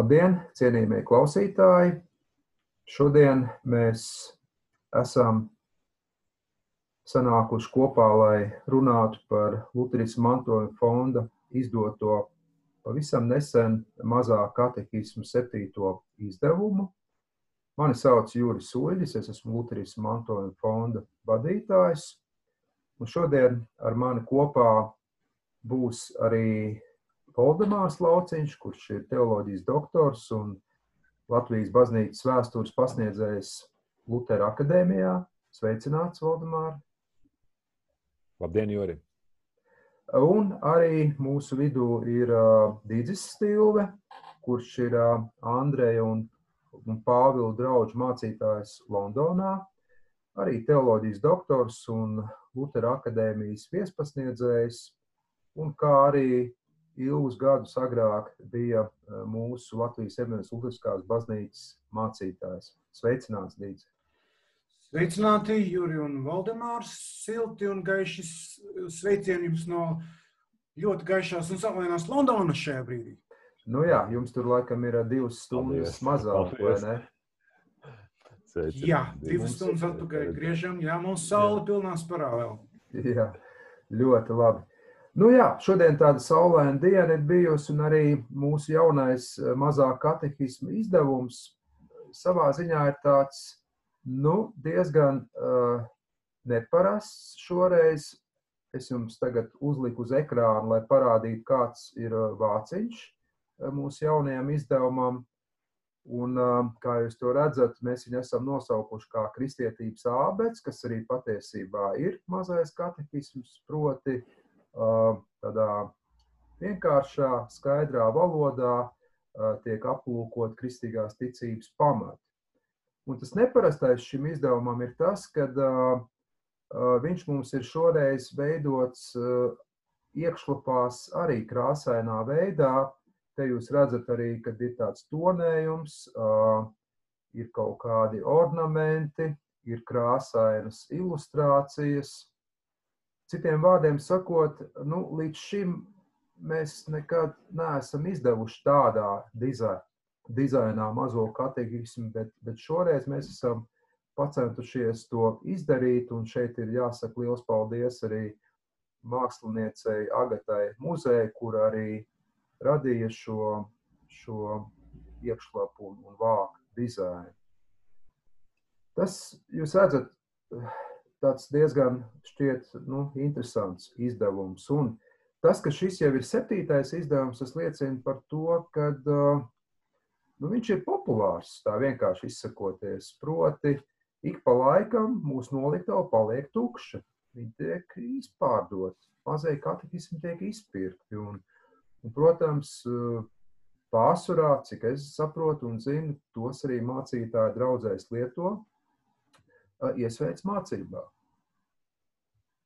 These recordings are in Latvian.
Labdien, cienījamie klausītāji! Šodien mēs esam sanākuši kopā, lai runātu par Lutrijas mantojuma fonda izdoto pavisam nesen mazā katehismu septīto izdevumu. Mani sauc Juris Uļģis, es esmu Lutrijas mantojuma fonda vadītājs. Un šodien ar mani kopā būs arī Voldemārs Lauciņš, kurš ir teoloģijas doktors un Latvijas baznīcas vēstures pasniedzējs Lutera akadēmijā. Sveicināts, Voldemār! Labdien, Jori! Un arī mūsu vidū ir uh, Dīdzis Stilve, kurš ir uh, Andreja un, un Pāvila draugu mācītājs Londonā, arī teoloģijas doktors un Lutera akadēmijas viespasniedzējs, un kā arī ilgus gadus agrāk bija e, mūsu Latvijas Evanģēlijas Lutheriskās baznīcas mācītājs. Sveicināts, Dīdz! Sveicināti, Juri un Valdemārs, silti un gaiši sveicieni jums no ļoti gaišās un saulainās Londonas šajā brīdī. Nu jā, jums tur laikam ir divas stundas mazāk, vai ne? Sveicin. Jā, divas stundas atpakaļ griežam, jā, mums saule pilnā sparā vēl. Jā, ļoti labi. Nu jā, šodien tāda saulaina diena ir bijusi, un arī mūsu jaunais eh, mazā katehisma izdevums savā ziņā ir tāds nu, diezgan uh, neparasts šoreiz. Es jums tagad uzliku uz ekrānu, lai parādītu, kāds ir uh, vāciņš mūsu jaunajam izdevumam. Un, kā jūs to redzat, mēs viņu esam nosaukuši kā kristietības ābets, kas arī patiesībā ir mazais katehisms, proti uh, tādā vienkāršā, skaidrā valodā tiek aplūkot kristīgās ticības pamati. Un tas neparastais šim izdevumam ir tas, ka viņš mums ir šoreiz veidots iekšlapās arī krāsainā veidā. Te jūs redzat arī, kad ir tāds tonējums, ir kaut kādi ornamenti, ir krāsainas ilustrācijas, Citiem vārdiem sakot, nu, līdz šim mēs nekad neesam izdevuši tādā dizainā, dizainā mazo kategorismu, bet, bet šoreiz mēs esam pacentušies to izdarīt. Un šeit ir jāsaka liels paldies arī māksliniecei Agatai Muzejai, kur arī radīja šo, šo iekšlapu un vāku dizainu. Tas, jūs redzat, tāds diezgan šķiet nu, interesants izdevums. Un tas, ka šis jau ir septītais izdevums, tas liecina par to, ka nu, viņš ir populārs, tā vienkārši izsakoties. Proti, ik pa laikam mūsu noliktava paliek tukša. Viņi tiek izpārdoti, mazie katehismi tiek izpirkti. Un, un, protams, pārsvarā, cik es saprotu un zinu, tos arī mācītāji draudzēs lieto, iesveic mācībā.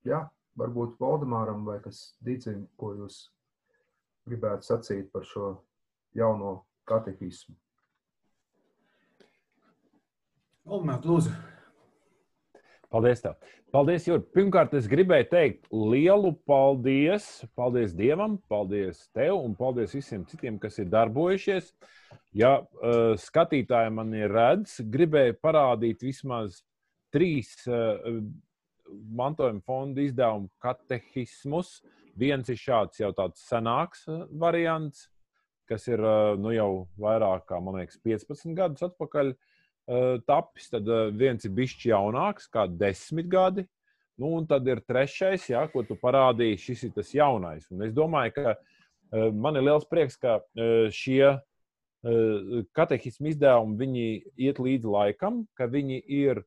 Jā, varbūt Valdemāram vai kas Dīcim, ko jūs gribētu sacīt par šo jauno katehismu. Valdemār, lūdzu. Paldies, tev. Paldies, Jurg. Pirmkārt, es gribēju teikt lielu paldies. Paldies Dievam, paldies tev un paldies visiem citiem, kas ir darbojušies. Ja uh, skatītāji man ir redz, gribēju parādīt vismaz trīs uh, mantojuma fonda izdevumu katehismus. Viens ir šāds jau tāds senāks uh, variants, kas ir uh, nu, jau vairāk kā liekas, 15 gadus atpakaļ tapis. Tad viens ir bijis jaunāks, kā 10 gadi. Nu, un tad ir trešais, jā, ko tu parādīji. Šis ir tas jaunais. Un es domāju, ka man ir liels prieks, ka šie katehismu izdevumi iet līdzi laikam, ka viņi ir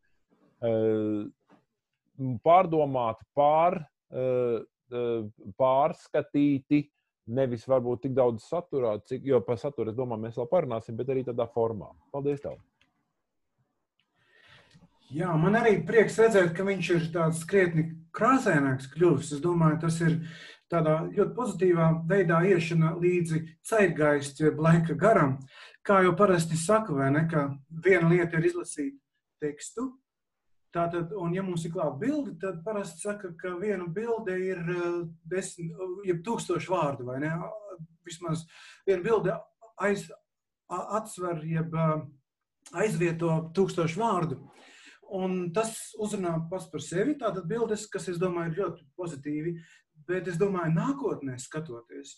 pārdomāti, pār, eh, eh, pārskatīti. Nevis varbūt tik daudz saturā, cik, jo par saturu es domāju, mēs vēl parunāsim, bet arī tādā formā. Paldies! Tev. Jā, man arī prieks redzēt, ka viņš ir tāds krietni krāsaināks kļuvis. Es domāju, tas ir tādā ļoti pozitīvā veidā iešana līdzi ceitgaist, jeb laika garam. Kā jau parasti saka, vai ne, ka viena lieta ir izlasīt tekstu, Tātad, un ja mums ir klāta bilde, tad parasti saka, ka viena bilde ir eh, desmit, jeb tūkstoši vārdu, vai ne? Vismaz viena bilde aiz, atsver, jeb aizvieto tūkstošu vārdu. Un tas uzrunā pats par sevi. Tātad bildes, kas, es domāju, ir ļoti pozitīvi, bet es domāju, nākotnē skatoties,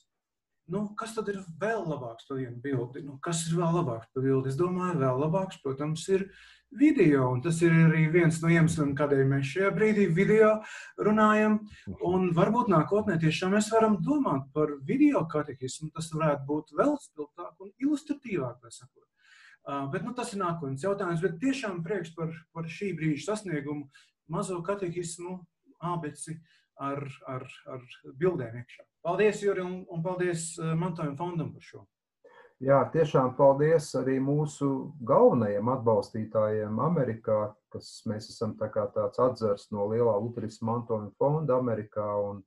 nu, kas tad ir vēl labāks par vienu bildi? Nu, kas ir vēl labāks par bildi? Es domāju, vēl labāks, protams, ir video. Un tas ir arī viens no iemesliem, kādēļ mēs šajā brīdī video runājam. Un varbūt nākotnē tiešām mēs varam domāt par video katehismu. Tas varētu būt vēl spilgtāk un ilustratīvāk, tā sakot. Bet nu, tas ir nākotnes jautājums. Bet tiešām prieks par, par šī brīža sasniegumu, mazo katehismu, abeci ar, ar, ar bildēm iekšā. Paldies, Juri, un, un paldies Mantojuma fondam par šo. Jā, tiešām paldies arī mūsu galvenajiem atbalstītājiem Amerikā, kas mēs esam tā kā tāds atzars no lielā Lutherisma mantojuma fonda Amerikā, un,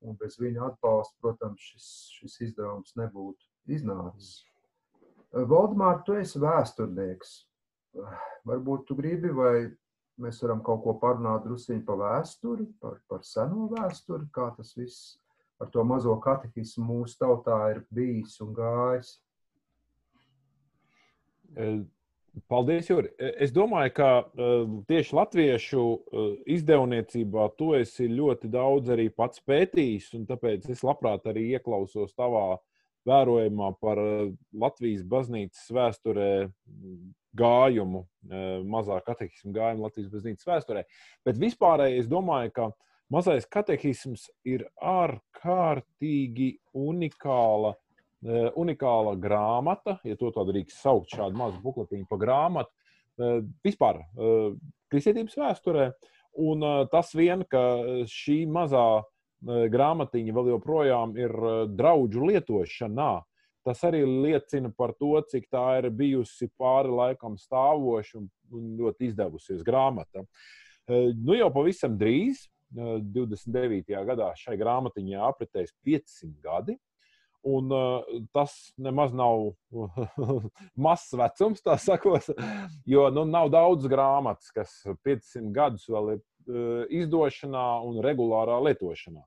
un bez viņa atbalsta, protams, šis, šis izdevums nebūtu iznācis. Valdemār, tu esi vēsturnieks. Varbūt tu gribi, vai mēs varam kaut ko parunāt drusciņi pa vēsturi, par, par seno vēsturi, kā tas viss ar to mazo katehismu mūsu tautā ir bijis un gājis. Paldies, Juri. Es domāju, ka tieši latviešu izdevniecībā tu esi ļoti daudz arī pats pētījis, un tāpēc es labprāt arī ieklausos tavā vērojumā par Latvijas baznīcas vēsturē gājumu, mazā katehismu gājumu Latvijas baznīcas vēsturē. Bet vispārēji es domāju, ka mazais katehisms ir ārkārtīgi unikāla Eh, unikāla grāmata, ja to tā drīkst saukt, šādu mazu bukletiņu pa grāmatu, eh, vispār eh, kristietības vēsturē. Un tas vien, ka šī mazā grāmatiņa vēl joprojām ir draugu lietošanā, tas arī liecina par to, cik tā ir bijusi pāri laikam stāvoša un ļoti izdevusies grāmata. Nu jau pavisam drīz, 29. gadā, šai grāmatiņai apritēs 500 gadi. Un uh, tas nemaz nav mazs vecums, tā sakot, jo nu, nav daudz grāmatas, kas 500 gadus vēl ir uh, izdošanā un regulārā lietošanā.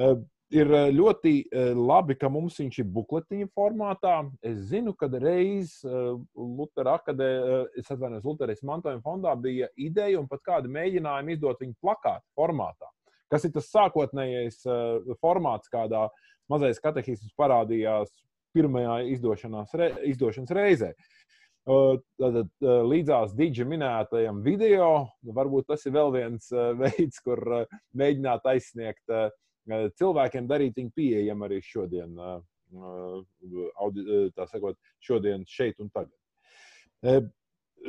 Uh, ir ļoti labi, ka mums viņš ir bukletiņa formātā. Es zinu, ka reiz Lutera atvainojos, Lutheras mantojuma fondā bija ideja un pat kādi mēģinājumi izdot viņu plakātu formātā. Kas ir tas sākotnējais formāts, kādā mazais katehisms parādījās pirmajā re, izdošanas reizē. Tad līdzās Digita minētajam video, varbūt tas ir vēl viens veids, kur mēģināt aizsniegt cilvēkiem, darīt viņu pieejamu arī šodien, tā sakot, šodien, šeit un tagad.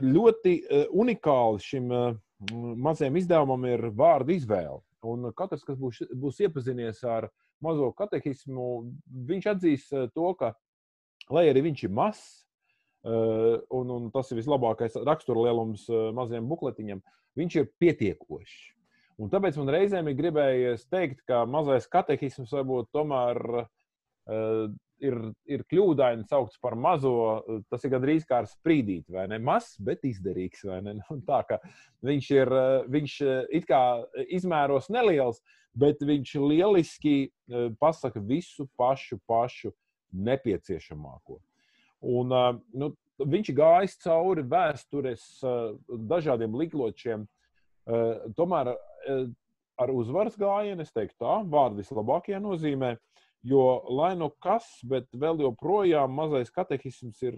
Ļoti unikāli šim mazajam izdevumam ir vārdu izvēle. Un katrs, kas būs, būs iepazinies ar mazo katehismu, viņš atzīst eh, to, ka, lai arī viņš ir mazs, eh, un, un tas ir vislabākais raksturlielums eh, maziem bukletiņam, viņš ir pietiekošs. Un tāpēc man reizēm ir gribējies teikt, ka mazais katehisms varbūt tomēr ir, ir kļūdaini saukts par mazo. Tas ir gandrīz kā ar sprīdīti, vai ne? Mazs, bet izdarīgs. Nu, tā viņš ir viņš it kā izmēros neliels, bet viņš lieliski pasaka visu pašu, pašu nepieciešamāko. Un, nu, viņš gājis cauri vēstures dažādiem likločiem, tomēr ar uzvaras gājienu, es teiktu, tā vārdu vislabākajā nozīmē. Jo, lai nu kas, bet vēl joprojām mazais katehisms ir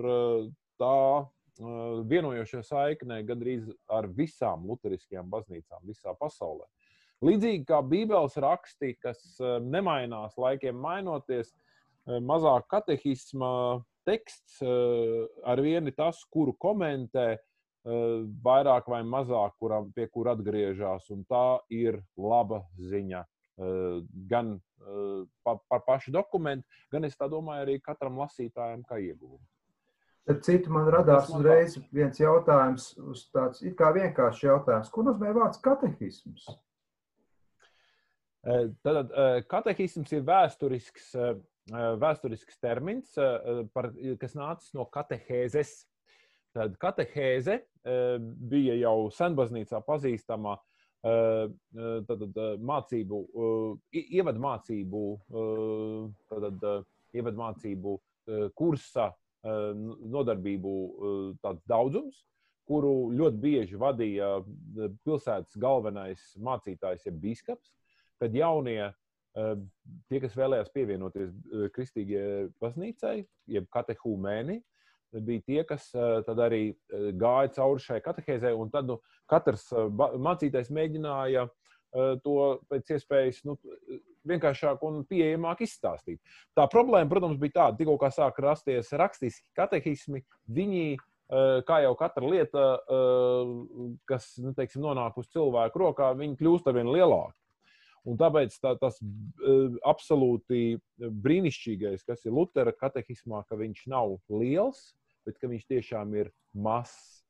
tā vienojošā saiknē gandrīz ar visām luteriskajām baznīcām visā pasaulē. Līdzīgi kā Bībeles raksti, kas eh, nemainās laikiem mainoties, eh, mazāk katehisma teksts eh, ar vienu tas, kuru komentē, vairāk vai mazāk, kuram, pie kura atgriežas. Tā ir laba ziņa gan par, par pašu dokumentu, gan es domāju, arī katram lasītājam, kā ieguvumu. Tad citu man radās uzreiz viens jautājums, tāds it kā vienkāršs jautājums. Ko nozīmē vārds katehisms? Tad katehisms ir vēsturisks, vēsturisks termins, par, kas nācis no katehēzes. Tad katehēze bija jau senbaznīcā pazīstama tad, mācību, ievadmācību, tad, ievadmācību kursa nodarbību daudzums, kuru ļoti bieži vadīja pilsētas galvenais mācītājs, jeb biskups, kad jaunie tie, kas vēlējās pievienoties kristīgajai baznīcai, jeb katehūmēni, bija tie, kas tad arī gāja cauri šai katehēzē, un tad nu, katrs mācītājs mēģināja to pēc iespējas nu, vienkāršāk un pieejamāk izstāstīt. Tā problēma, protams, bija tāda, tikko kā sāk rasties rakstiski katehismi, viņi, kā jau katra lieta, kas nu, teiksim, nonāk uz cilvēku rokā, viņi kļūst ar vien lielāki. Un tāpēc tā, tas absolūti brīnišķīgais, kas ir Lutera katehismā, ka viņš nav liels, bet ka viņš tiešām ir mazs.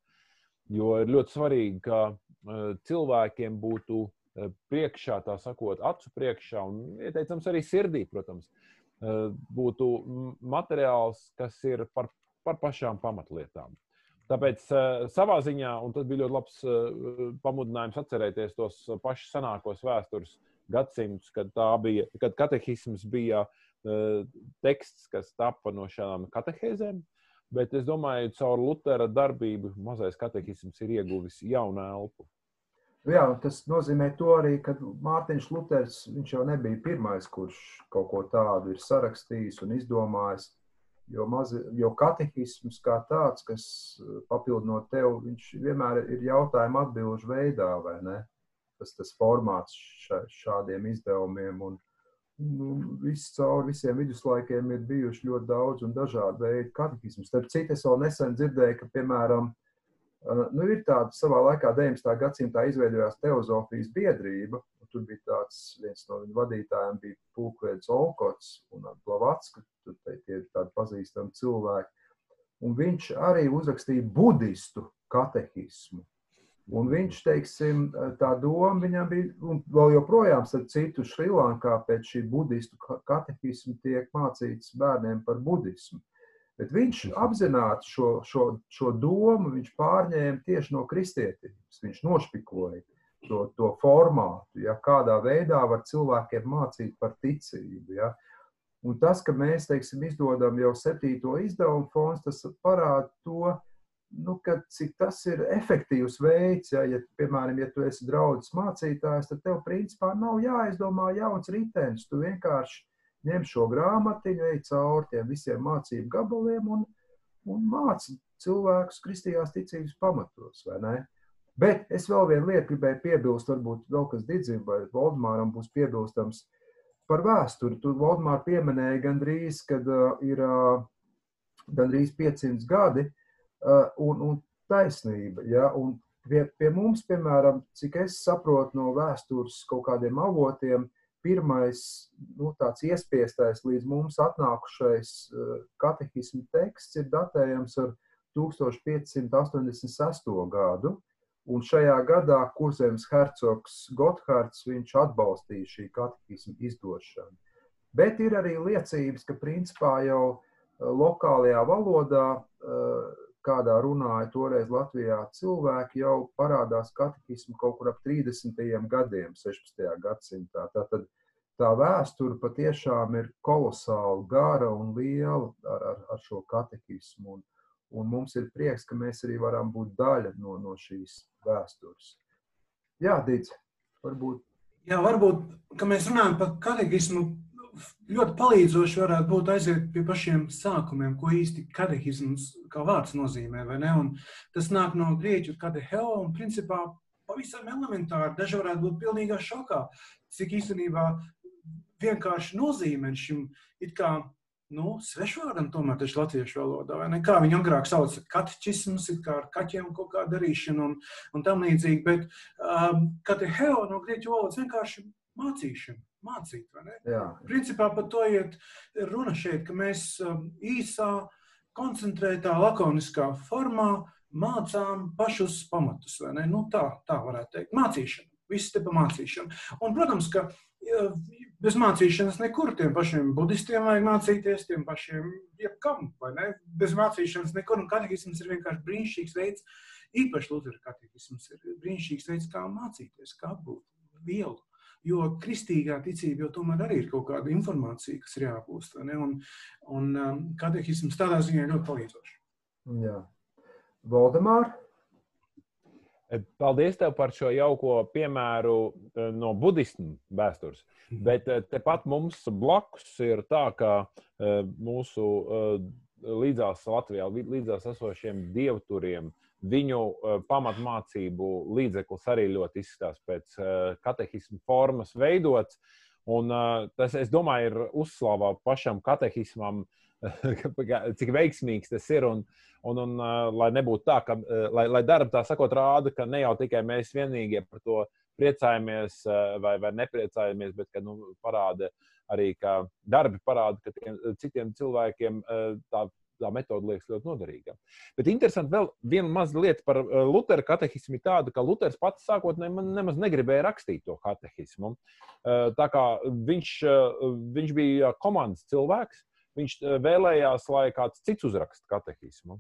Jo ir ļoti svarīgi, ka uh, cilvēkiem būtu uh, priekšā, tā sakot, acu priekšā, un ieteicams arī sirdī, protams, uh, būtu materiāls, kas ir par, par pašām pamatlietām. Tāpēc savā ziņā, un tas bija ļoti labs pamudinājums atcerēties tos pašus senākos vēstures gadsimtus, kad, bija, kad katehisms bija teksts, kas tapa no šādām katehēzēm. Bet es domāju, ka caur Lutera darbību mazais katehisms ir ieguvis jaunu elpu. Jā, tas nozīmē to arī, ka Mārtiņš Luters jau nebija pirmais, kurš kaut ko tādu ir sarakstījis un izdomājis. Jo, mazi, jo katehisms kā tāds, kas papildinot tev, viņš vienmēr ir jautājuma atbildžu veidā, vai ne? Tas, tas formāts šādiem izdevumiem. Un, nu, viss cauri visiem viduslaikiem ir bijuši ļoti daudz un dažādi veidi katehismu. Starp citu, es vēl nesen dzirdēju, ka, piemēram, nu, ir tāda savā laikā 19. gadsimtā izveidojās teozofijas biedrība. Tur bija tāds viens no viņu vadītājiem, bija Pulkvedis Olkots un Blavatska, tur tie ir tādi pazīstami cilvēki. Un viņš arī uzrakstīja budistu katehismu. Un viņš, teiksim, tā doma viņam bija, un vēl joprojām, starp citu, Šrilankā pēc šī budistu katehismu tiek mācīts bērniem par budismu. Bet viņš apzināti šo, šo, šo domu viņš pārņēma tieši no kristietības. Viņš nošpikoja to, to formātu, ja, kādā veidā var cilvēkiem mācīt par ticību. Ja. Un tas, ka mēs, teiksim, izdodam jau septīto izdevumu fonds, tas parāda to, nu, ka, cik tas ir efektīvs veids, ja, ja, piemēram, ja tu esi draugs mācītājs, tad tev principā nav jāizdomā jauns ritenis. Tu vienkārši ņem šo grāmatiņu, ej cauri tiem visiem mācību gabaliem un, un māci cilvēkus kristīgās ticības pamatos, vai ne? Bet es vēl vienu lietu gribēju piebilst, varbūt vēl kas Didzim vai Valdemāram būs piebilstams par vēsturi. Tu, Valdemār, pieminēji gandrīz, kad uh, ir uh, gandrīz 500 gadi, Uh, un, un taisnība. Ja? Un pie, pie mums, piemēram, cik es saprotu no vēstures kaut kādiem avotiem, pirmais nu, tāds iespiestais līdz mums atnākušais uh, katehismu teksts ir datējams ar 1586. gadu. Un šajā gadā Kurzemes hercogs Gotthārds atbalstīja šī katehismu izdošanu. Bet ir arī liecības, ka principā jau uh, lokālajā valodā kādā runāja toreiz Latvijā cilvēki, jau parādās katehismu kaut kur ap 30. gadiem, 16. gadsimtā. Tātad tā vēsture patiešām ir kolosāli gara un liela ar, ar, ar šo katehismu. Un, un mums ir prieks, ka mēs arī varam būt daļa no, no šīs vēstures. Jā, Dīts, varbūt. Jā, varbūt, ka mēs runājam par katehismu ļoti palīdzoši varētu būt aiziet pie pašiem sākumiem, ko īsti katehisms kā vārds nozīmē. Tas nāk no grieķu kateheo un principā pavisam elementāri. Daži varētu būt pilnīgā šokā, cik īstenībā vienkārši nozīmē šim it kā nu, svešvārdam, tomēr taču latviešu valodā. Kā viņi agrāk sauca kateķismus, kā ar kaķiem kaut kā darīšanu un, un tam līdzīgi. Bet um, kateheo no grieķu valodas vienkārši mācīšana mācīt. Principā par to iet runa šeit, ka mēs um, īsā, koncentrētā, lakoniskā formā mācām pašus pamatus. Nu, tā, tā varētu teikt. Mācīšana. Viss te pa mācīšanu. Un, protams, ka bez mācīšanas nekur tiem pašiem budistiem vajag mācīties, tiem pašiem jebkam. Bez mācīšanas nekur. Un katehisms ir vienkārši brīnišķīgs veids, īpaši Lutera katehisms ir brīnišķīgs veids, kā mācīties, kā apgūt vielu Jo kristīgā ticība jau tomēr arī ir kaut kāda informācija, kas ir jāapgūst. Un, un um, katehisms tādā ziņā ļoti palīdzoši. Jā. Valdemār? Paldies tev par šo jauko piemēru eh, no budismu vēstures. Mhm. Bet eh, tepat mums blakus ir tā, ka mūsu līdzās Latvijā, līdzās esošiem dievturiem, viņu pamatmācību līdzeklis arī ļoti izskatās pēc katehismu formas veidots. Un tas, es domāju, ir uzslavā pašam katehismam, cik veiksmīgs tas ir. Un, Un, un, lai nebūtu tā, ka, lai, lai darba tā sakot, rāda, ka ne jau tikai mēs vienīgie par to priecājamies vai, vai nepriecājamies, bet ka nu, parāda arī, ka darbi parāda, ka tiem, citiem cilvēkiem tā, tā metode liekas ļoti noderīga. Bet interesanti vēl viena maza lieta par Lutera katehismu ir tāda, ka Luters pats sākotnēji nemaz negribēja rakstīt to katehismu. Tā kā viņš, viņš bija komandas cilvēks, viņš vēlējās, lai kāds cits uzraksta katehismu.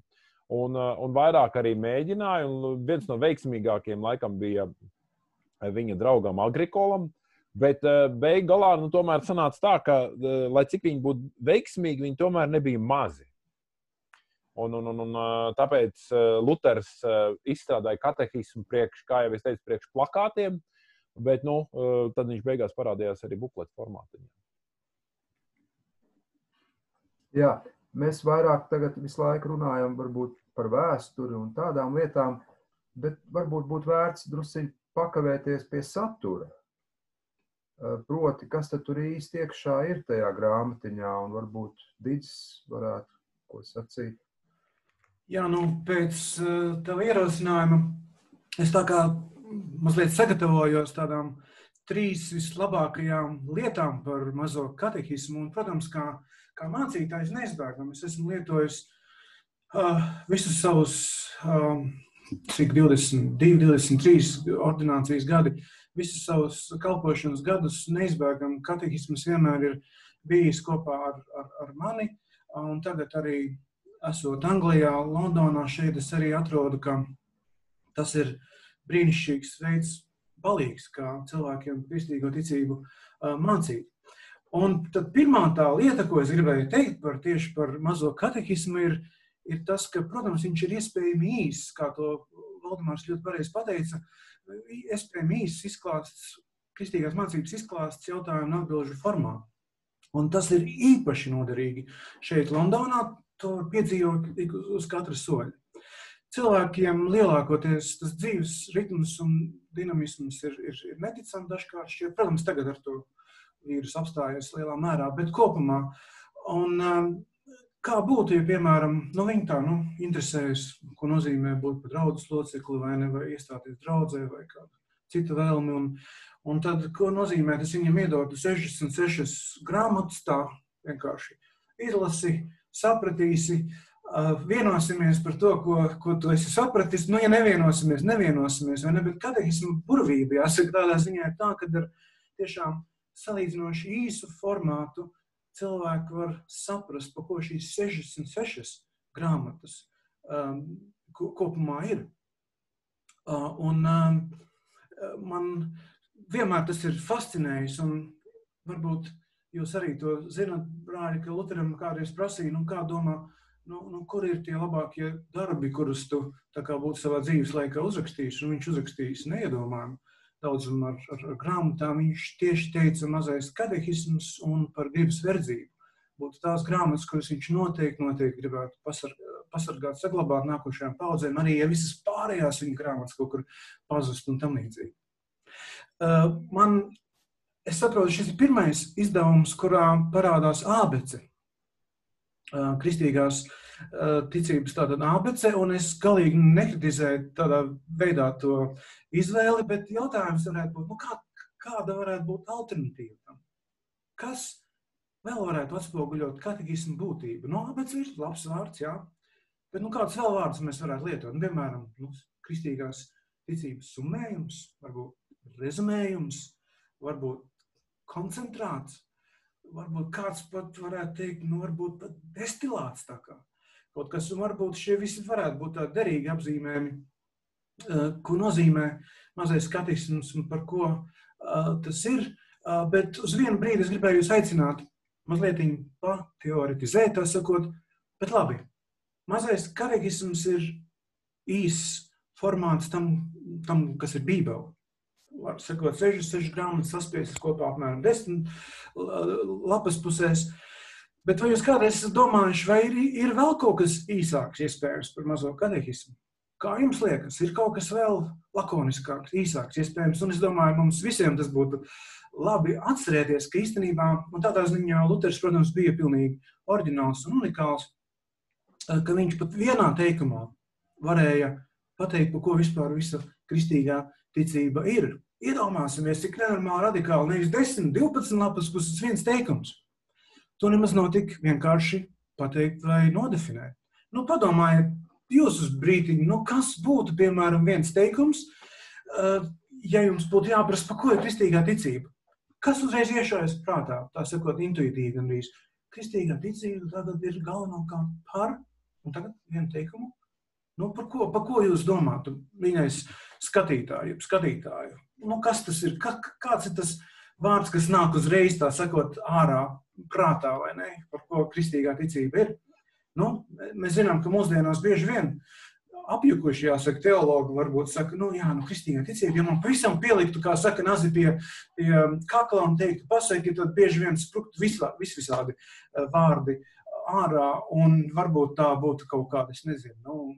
Un, eh, un vairāk arī mēģināja. Un viens no veiksmīgākajiem laikam bija eh, viņa draugam Agrikolam. Bet eh, beig galā nu, tomēr sanāca tā, ka, lai cik viņi būtu veiksmīgi, viņi tomēr nebija mazi. Un, un, un, un, tāpēc Luters izstrādāja katehismu priekš, kā jau es teicu, priekš plakātiem, bet nu, tad viņš beigās parādījās arī bukleta formātā. Jā, mēs vairāk tagad visu laiku runājam par vēsturi un tādām lietām, bet varbūt būtu vērts drusku pakavēties pie satura. Proti, kas tur īsti iekšā ir tajā grāmatiņā, un varbūt Digis varētu ko sacīt. Jā, nu, pēc uh, tava ierosinājuma es tā kā mazliet sagatavojos tādām trīs vislabākajām lietām par mazo katehismu. Un, protams, kā, kā mācītājs neizbēgami es esmu lietojis uh, visus savus, um, cik 22, 23 ordinācijas gadi, visus savus kalpošanas gadus neizbēgami katehisms vienmēr ir bijis kopā ar, ar, ar mani. Un tagad arī esot Anglijā, Londonā, šeit es arī atrodu, ka tas ir brīnišķīgs veids, palīgs, kā cilvēkiem kristīgo ticību mācīt. Un tad pirmā tā lieta, ko es gribēju teikt par tieši par mazo katehismu, ir, ir tas, ka, protams, viņš ir iespējami īss, kā to Valdemārs ļoti pareizi pateica, iespējami īss izklāsts, kristīgās mācības izklāsts jautājumu un atbilžu formā. Un tas ir īpaši noderīgi šeit, Londonā, to piedzīvot uz katra soļa. Cilvēkiem lielākoties tas dzīves ritms un dinamisms ir, ir, ir neticami dažkārt. Šķiet, protams, tagad ar to vīrusu apstājies lielā mērā, bet kopumā. Un, um, Kā būtu, ja, piemēram, nu, viņi tā nu, interesējas, ko nozīmē būt par draugu locekli, vai, ne, vai iestāties draudzē, vai kāda cita vēlme. Un, un tad, ko nozīmē tas viņam iedot 66 grāmatas, tā vienkārši izlasi, sapratīsi, vienosimies par to, ko, ko tu esi sapratis. Nu, ja nevienosimies, nevienosimies, vai ne? Bet katehismu burvība, jāsaka, tādā ziņā ir tā, ka ar tiešām salīdzinoši īsu formātu cilvēki var saprast, pa ko šīs 66 grāmatas um, kopumā ir. Uh, un um, man vienmēr tas ir fascinējis, un varbūt jūs arī to zinat, brāļi, ka Lutheram kādreiz prasīja, nu kā domā, nu, nu, kur ir tie labākie darbi, kurus tu būtu savā dzīves laikā uzrakstījis, un viņš uzrakstījis neiedomājumu daudzumu ar, ar, ar grāmatām, viņš tieši teica mazais katehisms un par gribas verdzību. Būtu tās grāmatas, kuras viņš noteikti, noteikti gribētu pasargāt, pasargāt saglabāt nākošajām paudzēm, arī ja visas pārējās viņa grāmatas kaut kur pazust un tam līdzīgi. Uh, man, es saprotu, šis ir pirmais izdevums, kurā parādās ābece, kristīgās ticības tātad ABC, un es galīgi nekritizēju tādā veidā to izvēli, bet jautājums varētu būt, nu kā, kāda varētu būt alternatīva tam? Kas vēl varētu atspoguļot katehismu būtību? Nu, ABC ir labs vārds, jā, bet nu kāds vēl vārds mēs varētu lietot? Nu, piemēram, nu, kristīgās ticības summējums, varbūt rezumējums, varbūt koncentrāts, varbūt kāds pat varētu teikt, nu, varbūt pat destilāts kaut kas, un varbūt šie visi varētu būt tādi derīgi apzīmējumi, eh, ko nozīmē mazais skatīsums un par ko tas ir. Bet uz vienu brīdi es gribēju jūs aicināt mazliet pateoretizēt, tā sakot, bet labi, mazais katehisms ir īss formāts tam, tam kas ir Bībele. Var sakot, 66 grāmatas saspiestas kopā apmēram 10 lapas pusēs. Bet vai jūs kādreiz esat domājuši, vai ir, ir vēl kaut kas īsāks iespējams par mazo katehismu? Kā jums liekas, ir kaut kas vēl lakoniskāks, īsāks iespējams? Un es domāju, mums visiem tas būtu labi atcerēties, ka īstenībā, un tādā ziņā Luters, protams, bija pilnīgi oriģināls un unikāls, ka viņš pat vienā teikumā varēja pateikt, par ko vispār visa kristīgā ticība ir. Iedomāsimies, cik nenormāli radikāli, nevis 10, 12 lapas puses viens teikums. To nemaz nav tik vienkārši pateikt vai nodefinēt. Nu, padomājiet, jūs uz brīdiņu, nu, kas būtu, piemēram, viens teikums, uh, ja jums būtu jāprasa, par ko ir kristīgā ticība? Kas uzreiz iešaujas prātā, tā sakot, intuitīvi gandrīz? Kristīgā ticība tagad ir galvenokārt par, un tagad vienu teikumu, Nu, par, ko, par ko jūs domājat, mīļais skatītāju, skatītāju? Nu, kas tas ir? Kā, kāds ir tas vārds, kas nāk uzreiz, tā sakot, ārā prātā, vai ne? Par ko kristīgā ticība ir? Nu, mēs zinām, ka mūsdienās bieži vien apjukuši, jāsaka, teologi varbūt saka, nu, jā, nu, kristīgā ticība, ja man pavisam pieliktu, kā saka, nazi pie, pie kakla un teiktu, pasaki, tad bieži vien spruktu visvā, visvisādi eh, vārdi ārā, un varbūt tā būtu kaut kāda, es nezinu, nu,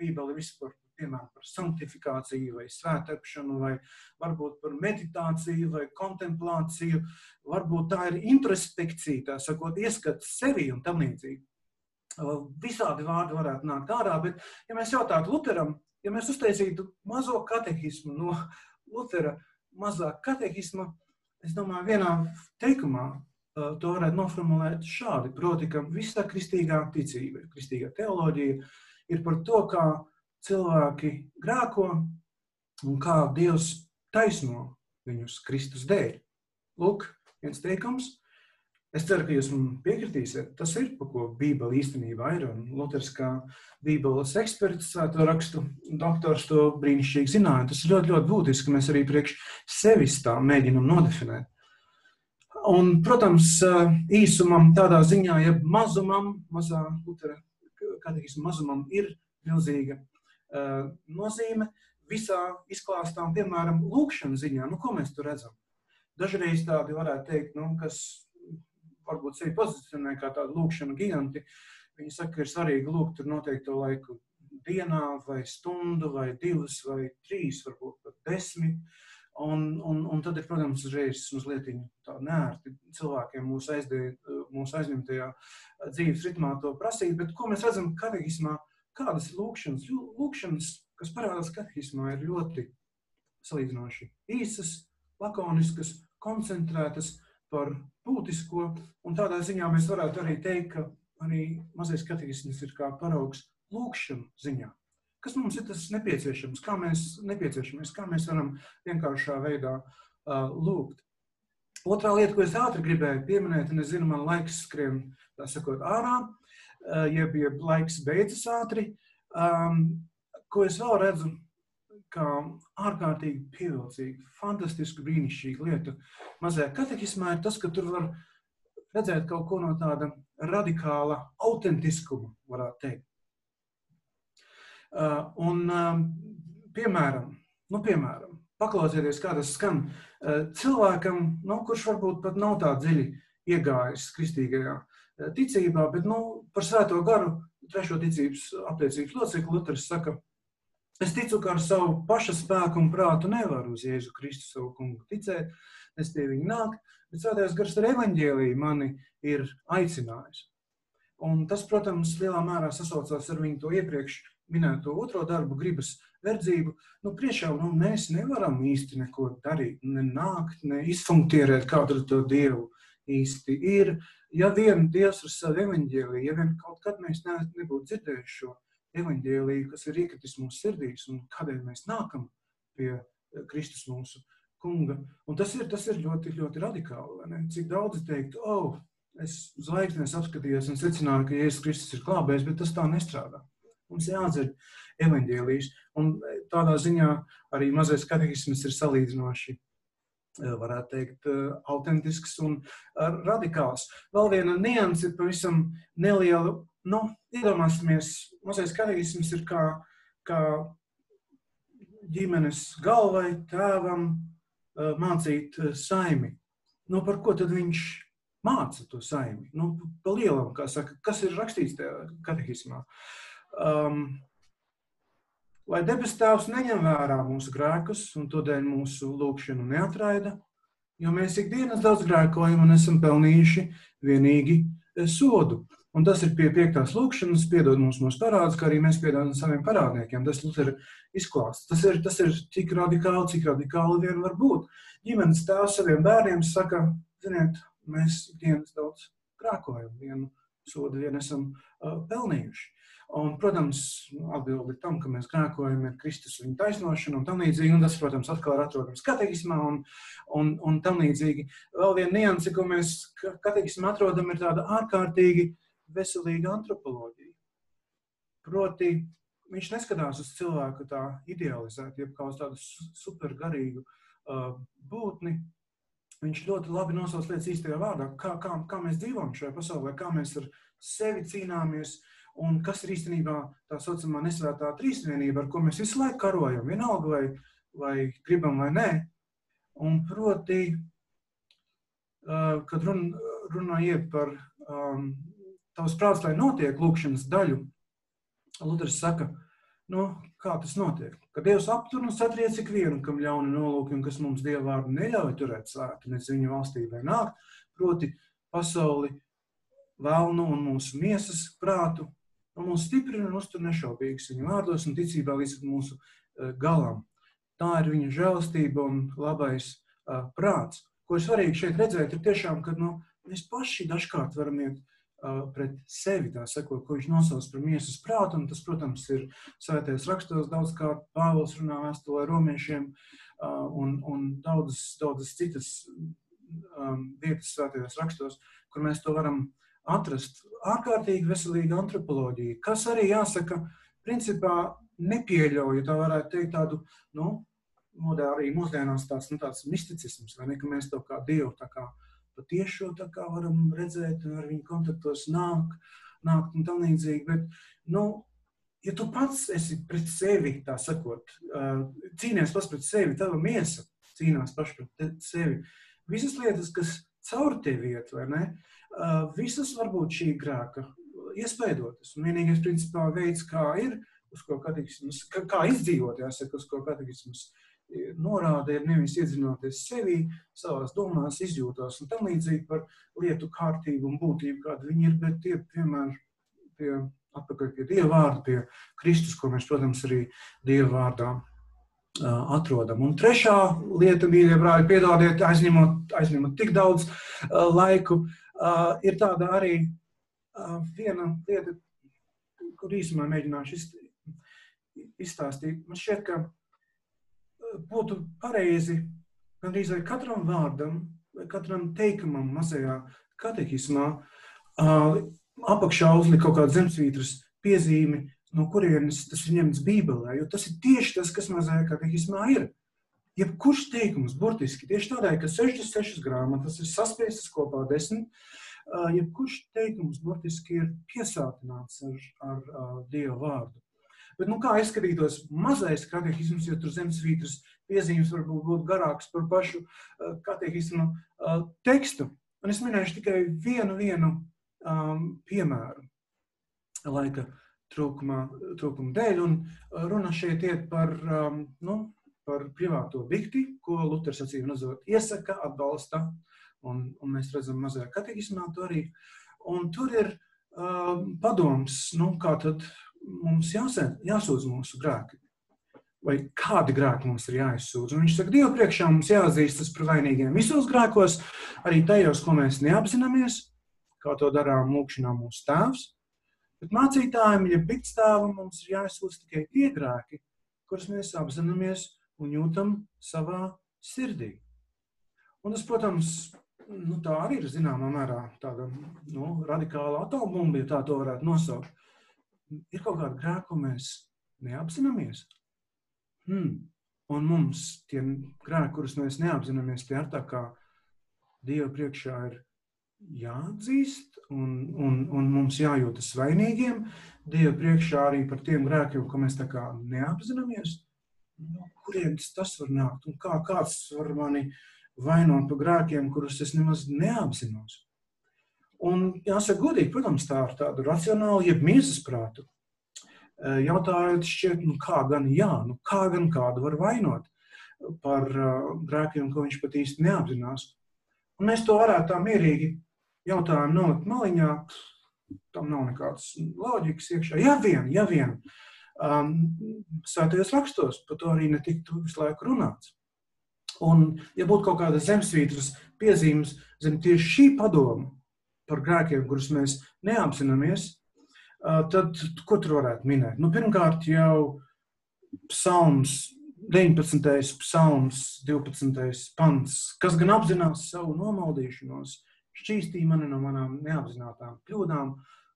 Bībeli vispār, piemēram, par sanktifikāciju, vai svētāpšanu, vai varbūt par meditāciju, vai kontemplāciju. Varbūt tā ir introspekcija, tā sakot, ieskats sevi un tam līdzīgi. Visādi vārdi varētu nākt ārā, bet, ja mēs jautātu Lutheram, ja mēs uztaisītu mazo katehismu no Lutera mazā katehisma, es domāju, vienā teikumā to varētu noformulēt šādi. Proti, ka visa kristīgā ticība, kristīgā teoloģija ir par to, kā cilvēki grēko un kā Dievs taisno viņus Kristus dēļ. Lūk, viens teikums. Es ceru, ka jūs man piekritīsiet. Tas ir, par ko Bībele īstenībā ir. Un Luters, kā Bībeles eksperts, svēto rakstu doktors, to brīnišķīgi zināja. Tas ir ļoti, ļoti būtiski, ka mēs arī priekš sevis tā mēģinam nodefinēt. Un, protams, īsumam tādā ziņā, ja mazumam, mazā Lutera katehismu mazumam ir milzīga nozīme visā izklāstā, un, piemēram, lūkšanas ziņā. Nu, ko mēs tur redzam? Dažreiz tādi varētu teikt, nu, kas varbūt sevi pozicionē kā tādu lūkšanu giganti. Viņi saka, ka ir svarīgi lūgt tur noteikto laiku dienā, vai stundu, vai divas, vai trīs, varbūt pat desmit. Un, un, un tad ir, protams, uzreiz mazliet nērti cilvēkiem mūsu, aizdē, mūsu aizņemtajā dzīves ritmā to prasīt. Bet ko mēs redzam katehismā? Kādas ir lūkšanas? Lūkšanas, kas parādās katehismā, ir ļoti salīdzinoši īsas, lakoniskas, koncentrētas par būtisko. Un tādā ziņā mēs varētu arī teikt, ka arī mazais katehisms ir kā paraugs lūkšanu ziņā. Kas mums ir tas nepieciešams? Kā mēs, nepieciešamies, kā mēs varam vienkāršā veidā uh, lūgt? Otrā lieta, ko es ātri gribēju pieminēt, un es zinu, man laiks skrien, tā sakot, ārā, uh, jeb, jeb laiks beidzas ātri. Um, ko es vēl redzu, kā ārkārtīgi pievilcīga, fantastiska, brīnišķīga lieta mazajā katehismā ir tas, ka tur var redzēt kaut ko no tāda radikāla autentiskuma, varētu teikt. Uh, un, um, piemēram, nu, piemēram, paklausieties, kā tas skan. Uh, cilvēkam, nu, kurš varbūt pat nav tā dziļi iegājis kristīgajā uh, ticībā, bet nu, par svēto garu, trešo ticības apliecības locekli, Luters saka, es ticu, ka ar savu paša spēku un prātu nevaru uz Jēzu Kristu savu kungu ticēt, es pie viņa nāk, bet svētais gars ar evaņģēliju mani ir aicinājis. Un tas, protams, lielā mērā sasaucās ar viņu to iepriekš minēto otro darbu, gribas verdzību, nu, priekšā nu, mēs nevaram īsti neko darīt, ne nākt, ne izfunktierēt kādu to dievu īsti ir. Ja vien Dievs ar savu evaņģēliju, ja vien kaut kad mēs ne, nebūtu dzirdējuši šo evaņģēliju, kas ir iekritis mūsu sirdīs un kādēļ mēs nākam pie Kristus mūsu kunga. Un tas ir, tas ir ļoti, ļoti radikāli. Cik daudz teiktu, oh, es zvaigznēs apskatījos un secināju, ka Jēzus Kristus ir klābējis, bet tas tā nestrādā. Mums jāatdzer evaņģēlijas. Un tādā ziņā arī mazais katehisms ir salīdzinoši varētu teikt, autentisks un radikāls. Vēl viena nianse ir pavisam neliela. Nu, iedomāsimies, mazais kateģisms ir kā, kā ģimenes galvai, tēvam mācīt saimi. Nu, par ko tad viņš māca to saimi? Nu, pa lielam, kā saka, kas ir rakstīts tajā katehismā. Um, lai debes tēvs neņem vērā mūsu grēkus un tādēļ mūsu lūgšanu neatraida, jo mēs ikdienas daudz grēkojam un esam pelnījuši vienīgi sodu. Un tas ir pie piektās lūkšanas, piedod mums mūsu parādus, kā arī mēs piedodam saviem parādniekiem. Tas ir izklāsts. Tas ir, tas ir tik radikāli, cik radikāli vien var būt. Ģimenes tēvs saviem bērniem saka, ziniet, mēs dienas daudz krākojam, vienu sodu vien esam uh, pelnījuši. Un, protams, atbildi tam, ka mēs krākojam, ir Kristus viņa taisnošana un tam līdzīgi. Un tas, protams, atkal ir atrodams kateģismā un, un, un tam līdzīgi. Vēl viena nianse, ko mēs kateģismā atrodam, ir tāda ārkārtīgi veselīga antropoloģija. Proti, viņš neskatās uz cilvēku tā idealizēti, jeb kā uz tādu supergarīgu uh, būtni. Viņš ļoti labi nosauc lietas īstajā vārdā, kā, kā, kā mēs dzīvojam šajā pasaulē, kā mēs ar sevi cīnāmies, un kas ir īstenībā tā saucamā nesvētā trīsvienība, ar ko mēs visu laiku karojam, vienalga vai, vai gribam vai nē. Un proti, uh, kad run, runā iet par um, tavs prāts, lai notiek lūkšanas daļu, Luters saka, nu, kā tas notiek? Kad Dievs aptur un satriec ikvienu, kam ļauni nolūki un kas mums Dieva vārdu neļauj turēt svētu, nec viņa valstībā nāk, proti pasauli, vēlnu un mūsu miesas prātu, un mūs stiprina un uztur nešaubīgs viņa vārdos un ticībā līdz mūsu uh, galam. Tā ir viņa žēlastība un labais uh, prāts. Ko ir svarīgi šeit redzēt, ir tiešām, ka nu, mēs paši dažkārt varam iet pret sevi, tā sakot, ko viņš nosauc par miesas prātu. Un tas, protams, ir svētais rakstos, daudzkārt Pāvils runā vēstulē romiešiem un, un daudzas, daudzas citas vietas svētajos rakstos, kur mēs to varam atrast. Ārkārtīgi veselīga antropoloģija, kas arī jāsaka, principā nepieļauj, tā varētu teikt, tādu, nu, modē arī mūsdienās tāds, nu, tāds misticisms, vai ne, ka mēs to kā Dievu tā kā uh, patiešo tā kā varam redzēt, ar viņu kontaktos nāk, nāk un tam līdzīgi. Bet, nu, ja tu pats esi pret sevi, tā sakot, cīnies pats pret sevi, tava miesa cīnās paši pret sevi. Visas lietas, kas caur tevi iet, vai ne, visas varbūt šī grēka iespaidotas. Un vienīgais, principā, veids, kā ir, uz ko katehisms, kā izdzīvot, jāsaka, uz ko katehisms norāde ir nevis iedzinoties sevi, savās domās, izjūtās un tam līdzīgi par lietu kārtību un būtību, kāda viņi ir, bet tie vienmēr pie, atpakaļ pie Dieva vārda, pie Kristus, ko mēs, protams, arī Dieva vārdā atrodam. Un trešā lieta, mīļie brāļi, piedodiet, aizņemot, aizņemot tik daudz laiku, ir tāda arī viena lieta, kur īsumā mēģināšu izstāstīt. Man šķiet, ka būtu pareizi gandrīz vai katram vārdam, vai katram teikumam mazajā katehismā apakšā uzlikt kaut kādu zemesvītras piezīmi, no kurienes tas ir ņemts Bībelē, jo tas ir tieši tas, kas mazajā katehismā ir. Jebkurš teikums, burtiski tieši tādēļ, ka 66 grāmatas ir saspiestas kopā desmit, jebkurš teikums burtiski ir piesātināts ar, ar, ar Dieva vārdu. Bet, nu, kā izskatītos mazais katehisms, jo tur zemesvītras piezīmes varbūt būtu garākas par pašu uh, katehismu uh, tekstu. Un es minēšu tikai vienu, vienu um, piemēru laika trūkuma, trūkuma dēļ. Un uh, runa šeit iet par, um, nu, par privāto dikti, ko Luters acīm redzot iesaka, atbalsta. Un, un mēs redzam mazajā katehismā to arī. Un tur ir um, padoms, nu, kā tad mums jāsēd, jāsūdz mūsu grēki. Vai kādi grēki mums ir jāizsūdz? Un viņš saka, Dieva priekšā mums jāatzīstas par vainīgiem visos grēkos, arī tajos, ko mēs neapzināmies, kā to darām lūkšanā mūsu tēvs. Bet mācītājiem, ja piktstāvam, mums ir jāizsūdz tikai tie grēki, kurus mēs apzināmies un jūtam savā sirdī. Un tas, protams, nu, tā arī ir zināmā mērā tāda nu, radikāla atombumba, ja tā to varētu nosaukt ir kaut kāda grēka, ko mēs neapzināmies. Hmm. Un mums tie grēki, kurus mēs neapzināmies, tie ir tā kā Dieva priekšā ir jāatzīst, un, un, un mums jājūtas vainīgiem. Dieva priekšā arī par tiem grēkiem, ko mēs tā kā neapzināmies. No kurienes tas var nākt? Un kā kāds var mani vainot par grēkiem, kurus es nemaz neapzinos? Un jāsaka, godīgi, protams, tā ir tāda racionāla, jeb miesas prātu. Jautājot, šķiet, nu kā gan jā, nu kā gan kādu var vainot par uh, grēkiem, ko viņš pat īsti neapzinās. Un mēs to varētu tā mierīgi jautājumu nolikt maliņā, tam nav nekādas loģikas iekšā. Ja vien, ja vien um, svētajos rakstos par to arī netiktu visu laiku runāts. Un, ja būtu kaut kāda zemesvītras piezīmes zem tieši šī padoma, par grēkiem, kurus mēs neapzināmies, tad ko tur varētu minēt? Nu, pirmkārt, jau psalms, 19. psalms, 12. pants, kas gan apzinās savu nomaldīšanos, šķīstīja mani no manām neapzinātām kļūdām,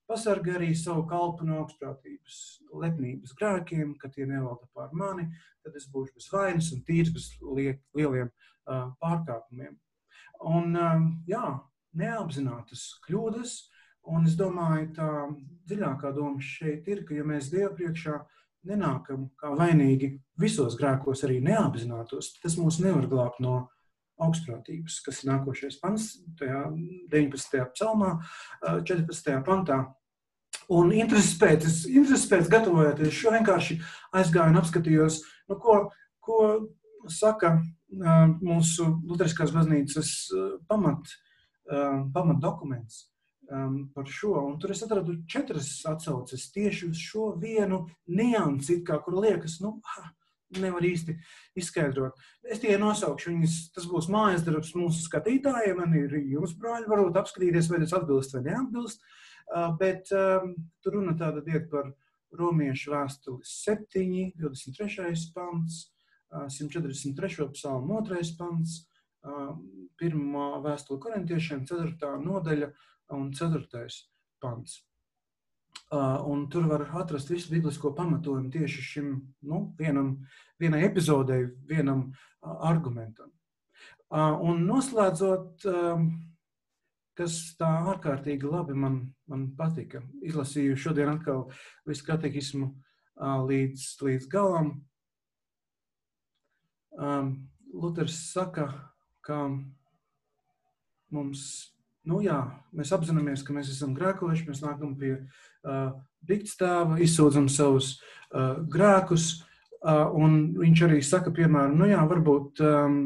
pasargā arī savu kalpu no augstprātības, lepnības grēkiem, ka tie nevalda pār mani, tad es būšu bez vainas un tīrs bez lieliem uh, pārkāpumiem. Un, uh, jā, neapzinātas kļūdas. Un es domāju, tā dziļākā doma šeit ir, ka ja mēs Dievu priekšā nenākam kā vainīgi visos grēkos, arī neapzinātos, tas mūs nevar glābt no augstprātības, kas ir nākošais pants, tajā 19. psalmā, 14. pantā. Un intereses pēc, intereses pēc gatavojoties šo vienkārši aizgāju un apskatījos, nu, ko, ko saka mūsu Lutheriskās baznīcas pamat um, pamatdokuments um, par šo. Un tur es atradu četras atsauces tieši uz šo vienu niansi, kā, kur liekas, nu, ha, nevar īsti izskaidrot. Es tikai nosaukšu viņus, tas būs mājas darbs mūsu skatītājiem, man ir jums, brāļi, varbūt apskatīties, vai tas atbilst vai neatbilst. Uh, bet um, tur runa tāda iet par romiešu vēstuli 7, 23. pants, uh, 143. psalmu 2. pants, pirmā vēstule korintiešiem, 4. nodaļa un 4. pants. Un tur var atrast visu biblisko pamatojumu tieši šim nu, vienam, vienai epizodei, vienam argumentam. Un noslēdzot, kas tā ārkārtīgi labi man, man patika, izlasīju šodien atkal visu katehismu līdz, līdz galam. Luters saka, ka mums, nu jā, mēs apzināmies, ka mēs esam grēkojuši, mēs nākam pie uh, diktstāva, izsūdzam savus uh, grēkus, uh, un viņš arī saka, piemēram, nu jā, varbūt um,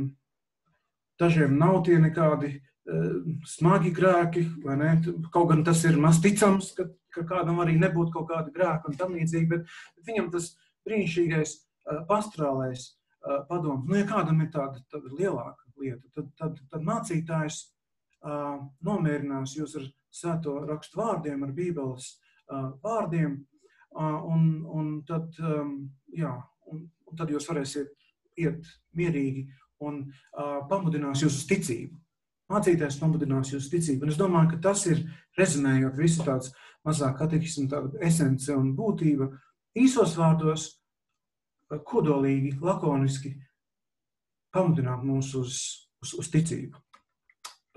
dažiem nav tie nekādi uh, smagi grēki, vai ne? Kaut gan tas ir maz ticams, ka, ka kādam arī nebūtu kaut kāda grēka un tam līdzīgi, bet, bet viņam tas brīnišķīgais uh, pastrālais uh, padoms, nu ja kādam ir tāda, tāda lielāka lieta, tad, tad, tad mācītājs nomierinās jūs ar svēto rakstu vārdiem, ar bībeles vārdiem, un, un, tad, jā, un, un tad jūs varēsiet iet mierīgi un pamudinās jūs uz ticību. Mācītājs pamudinās jūs ticību. Un es domāju, ka tas ir rezonējot visu tāds mazāk katehismu, tāda esence un būtība īsos vārdos, kodolīgi, lakoniski, pamudināt mūs uz, uz, uz ticību.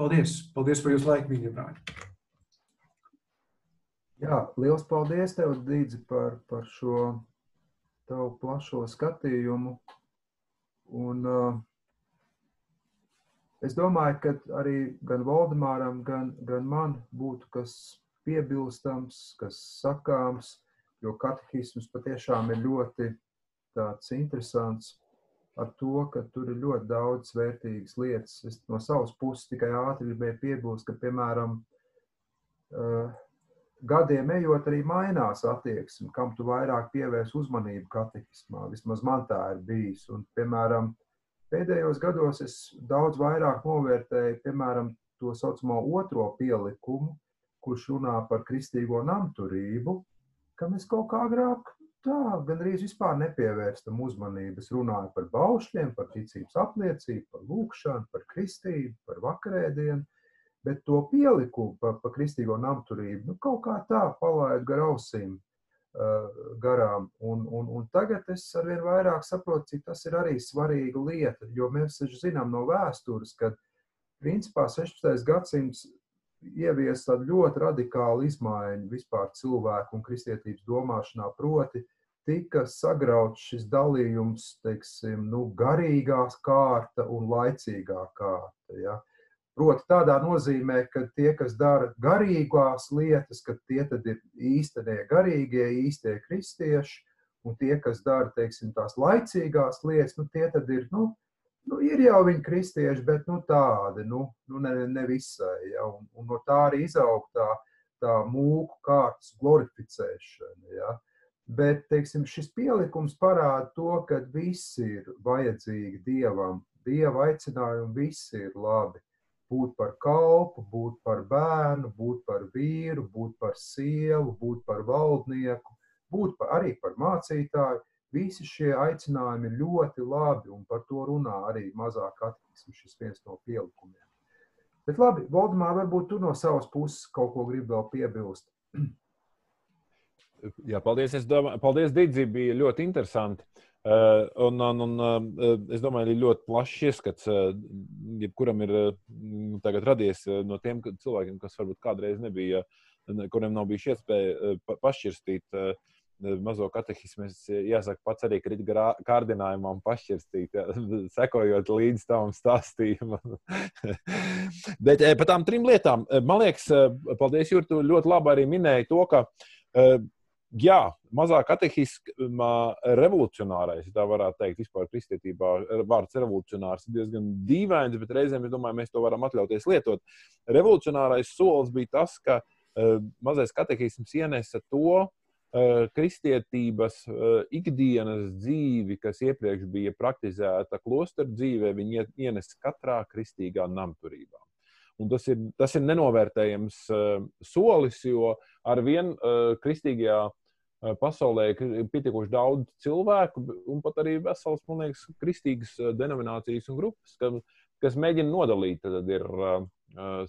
Paldies! Paldies par jūsu laiku, mīļie brāļi! Jā, liels paldies tev, Dīdzi, par, par šo tavu plašo skatījumu. Un, uh, es domāju, ka arī gan Valdemāram, gan, gan man būtu kas piebilstams, kas sakāms, jo katehisms patiešām ir ļoti tāds interesants ar to, ka tur ir ļoti daudz vērtīgas lietas. Es no savas puses tikai ātri gribēju piebilst, ka, piemēram, uh, gadiem ejot, arī mainās attieksme, kam tu vairāk pievērs uzmanību katehismā. Vismaz man tā ir bijis. Un, piemēram, pēdējos gados es daudz vairāk novērtēju, piemēram, to saucamo otro pielikumu, kurš runā par kristīgo namturību, kam es kaut kā agrāk tā gandrīz vispār nepievērstam uzmanību. Es runāju par baušļiem, par ticības apliecību, par lūkšanu, par kristību, par vakarēdienu, bet to pielikumu par pa kristīgo namturību nu, kaut kā tā palaidu gar ausīm. garām. Un, un, un tagad es arvien vairāk saprotu, cik tas ir arī svarīga lieta, jo mēs taču zinām no vēstures, ka principā 16. gadsimts ievies tādu ļoti radikālu izmaiņu vispār cilvēku un kristietības domāšanā, proti, tika sagrauts šis dalījums, teiksim, nu, garīgās kārta un laicīgā kārta. Ja? Proti, tādā nozīmē, ka tie, kas dara garīgās lietas, ka tie ir īstenie garīgie, īstie kristieši, un tie, kas dara, teiksim, tās laicīgās lietas, nu, tie ir, nu, nu, ir jau viņi kristieši, bet nu, tādi, nu, nu ne, ne visai. Ja? Un, un no tā arī izaug tā, tā mūku kārtas glorificēšana. Ja? Bet teiksim, šis pielikums parāda to, ka viss ir vajadzīgi dievam. Dieva aicinājumi visi ir labi. Būt par kalpu, būt par bērnu, būt par vīru, būt par sievu, būt par valdnieku, būt par, arī par mācītāju. Visi šie aicinājumi ir ļoti labi, un par to runā arī mazāk attīstīts šis viens no pielikumiem. Bet labi, Valdemār, varbūt tu no savas puses kaut ko gribi vēl piebilst. Jā, paldies. Es domāju, paldies, Digzi, bija ļoti interesanti. Uh, un, un, un uh, es domāju, arī ļoti plašs ieskats, uh, jebkuram ir uh, tagad radies uh, no tiem cilvēkiem, kas varbūt kādreiz nebija, uh, kuriem nav bijuši iespēja uh, pašķirstīt uh, mazo katehismu. Es jāsaka, pats arī krīt kārdinājumam pašķirstīt, ja, sekojot līdz tam stāstījumam. Bet par tām trim lietām, man liekas, paldies, Jurgi, tu ļoti labi arī minēji to, ka jā, mazāk katehisma revolucionārais, tā varētu teikt, vispār kristietībā vārds revolucionārs ir diezgan dīvains, bet reizēm es domāju, mēs to varam atļauties lietot. Revolucionārais solis bija tas, ka mazais katehisms ienesa to kristietības uh, ikdienas dzīvi, kas iepriekš bija praktizēta klosteru dzīvē, viņi ienesa katrā kristīgā namturībā. Un tas ir, tas ir nenovērtējams uh, solis, jo ar vien kristīgajā Eh, pasaulē ir pietiekoši daudz cilvēku, un pat arī veselas, man liekas, kristīgas eh, denominācijas un grupas, kas, kas mēģina nodalīt. Tad ir uh,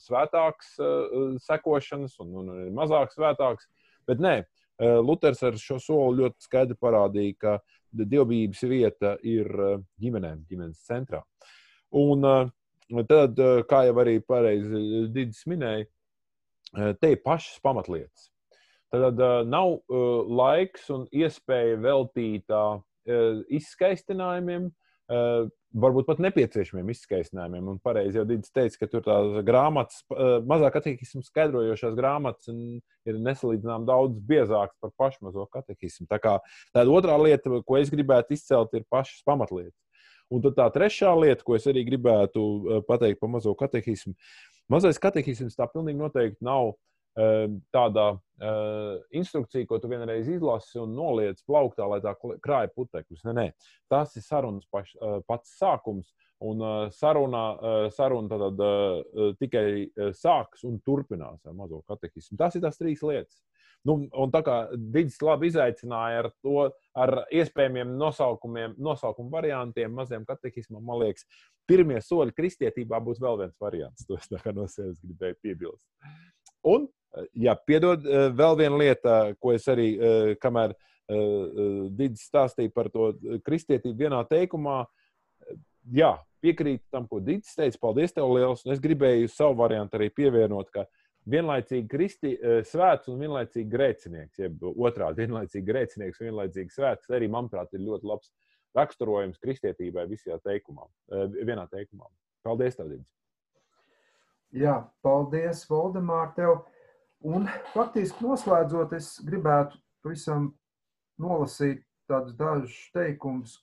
svētāks uh, sekošanas un, un ir mazāk svētāks. Bet nē, uh, Luters ar šo soli ļoti skaidri parādīja, ka dievbijības vieta ir ģimenēm, ģimenes centrā. Un tad, kā jau arī pareizi Digis minēja, te ir pašas pamatlietas. Tad nav laiks un iespēja veltīt uh, izskaistinājumiem, varbūt pat nepieciešamiem izskaistinājumiem. Un pareizi jau Digis teica, ka tur tās grāmatas, uh, mazāk katehismu skaidrojošās grāmatas ir nesalīdzinām daudz biezākas par pašu mazo katehismu. Tā kā tāda otrā lieta, ko es gribētu izcelt, ir pašas pamatlietas. Un tad tā trešā lieta, ko es arī gribētu pateikt par mazo katehismu. Mazais katehisms tā pilnīgi noteikti nav uh, Ehm, tāda uh, instrukcija, ko tu vienreiz izlasi un noliec plauktā, lai tā krāja putekļus. Nē, nē, tas ir sarunas paš, uh, pats sākums. Un uh, saruna, tad, tikai sāks un turpinās ar mazo katehismu. Tas ir tās trīs lietas. Nu, un tā kā Digis labi izaicināja ar to, ar iespējamiem nosaukumiem, nosaukumu variantiem, maziem katehismam, man liekas, pirmie soļi kristietībā būs vēl viens variants. To es no sevis gribēju piebilst. Un Jā, piedod, eh, vēl viena lieta, ko es arī, eh, kamēr eh, Digis stāstīja par to kristietību vienā teikumā, jā, piekrītu tam, ko Digis teica. Paldies, tev liels. Un es gribēju savu variantu arī pievienot, ka vienlaicīgi kristi, svēts un vienlaicīgi grēcinieks, jeb otrādi vienlaicīgi grēcinieks un vienlaicīgi svēts, arī, manuprāt, ir ļoti labs raksturojums kristietībai visā teikumā, vienā teikumā. Paldies, tev, Digis. Jā, paldies, Valdemār, tev. Un faktiski noslēdzot, es gribētu pavisam nolasīt tādus dažus teikumus,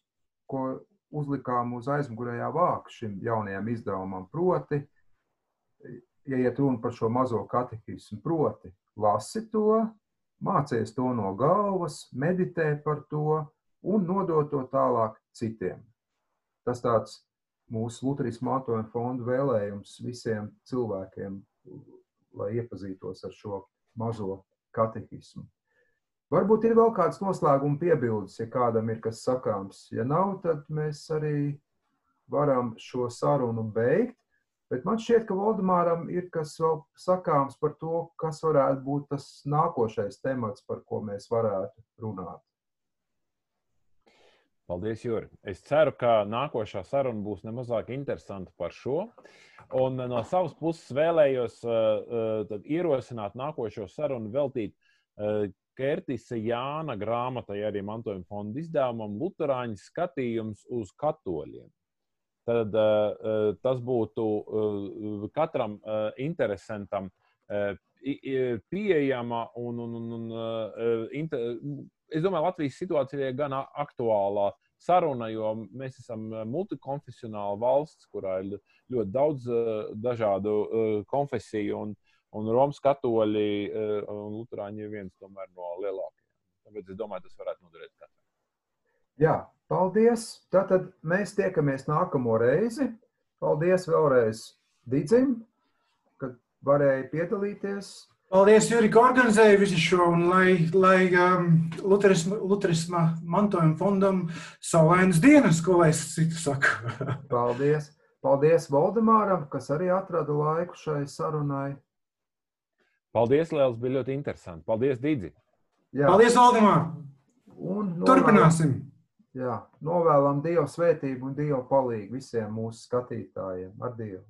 ko uzlikām uz aizmugurējā vāka šim jaunajam izdevumam. Proti, ja iet runa par šo mazo katehismu, proti, lasi to, mācies to no galvas, meditē par to un nodot to tālāk citiem. Tas tāds mūsu Lutherisku mantojuma fonda vēlējums visiem cilvēkiem lai iepazītos ar šo mazo katehismu. Varbūt ir vēl kāds noslēguma piebildes, ja kādam ir kas sakāms. Ja nav, tad mēs arī varam šo sarunu beigt. Bet man šķiet, ka Valdemāram ir kas vēl sakāms par to, kas varētu būt tas nākošais temats, par ko mēs varētu runāt. Paldies, Juri. Es ceru, ka nākošā saruna būs nemazāk interesanta par šo. Un no savas puses vēlējos uh, ierosināt nākošo sarunu veltīt uh, Kertisa Jāna grāmatai, arī mantojuma fonda izdevumam, Lutāņu skatījums uz katoļiem tad uh, tas būtu uh, katram uh, interesantam uh, pieejama un, un, un, un uh, inter... es domāju, Latvijas situācija ir gan aktuālā saruna, jo mēs esam multikonfesionāla valsts, kurā ir ļoti daudz uh, dažādu uh, konfesiju, un, un Romas katoļi un Lutāņi ir viens no lielākajiem. Tāpēc es domāju, tas varētu noderēt katram. Jā, paldies. Tātad mēs tiekamies nākamo reizi. Paldies vēlreiz Digim, ka varēja piedalīties. Paldies, Juri, ka organizēja visu šo un lai, lai um, Luterisma, Luterisma mantojuma fondam saulainas dienas, ko lai es citu saku. Paldies. Paldies Valdemāram, kas arī atrada laiku šai sarunai. Paldies, Lielas, bija ļoti interesanti. Paldies, Digi. Jā. Paldies, Valdemār. Un novēlam, Turpināsim. Jā, novēlam Dievu svētību un Dievu palīdzību visiem mūsu skatītājiem. Ar Dievu!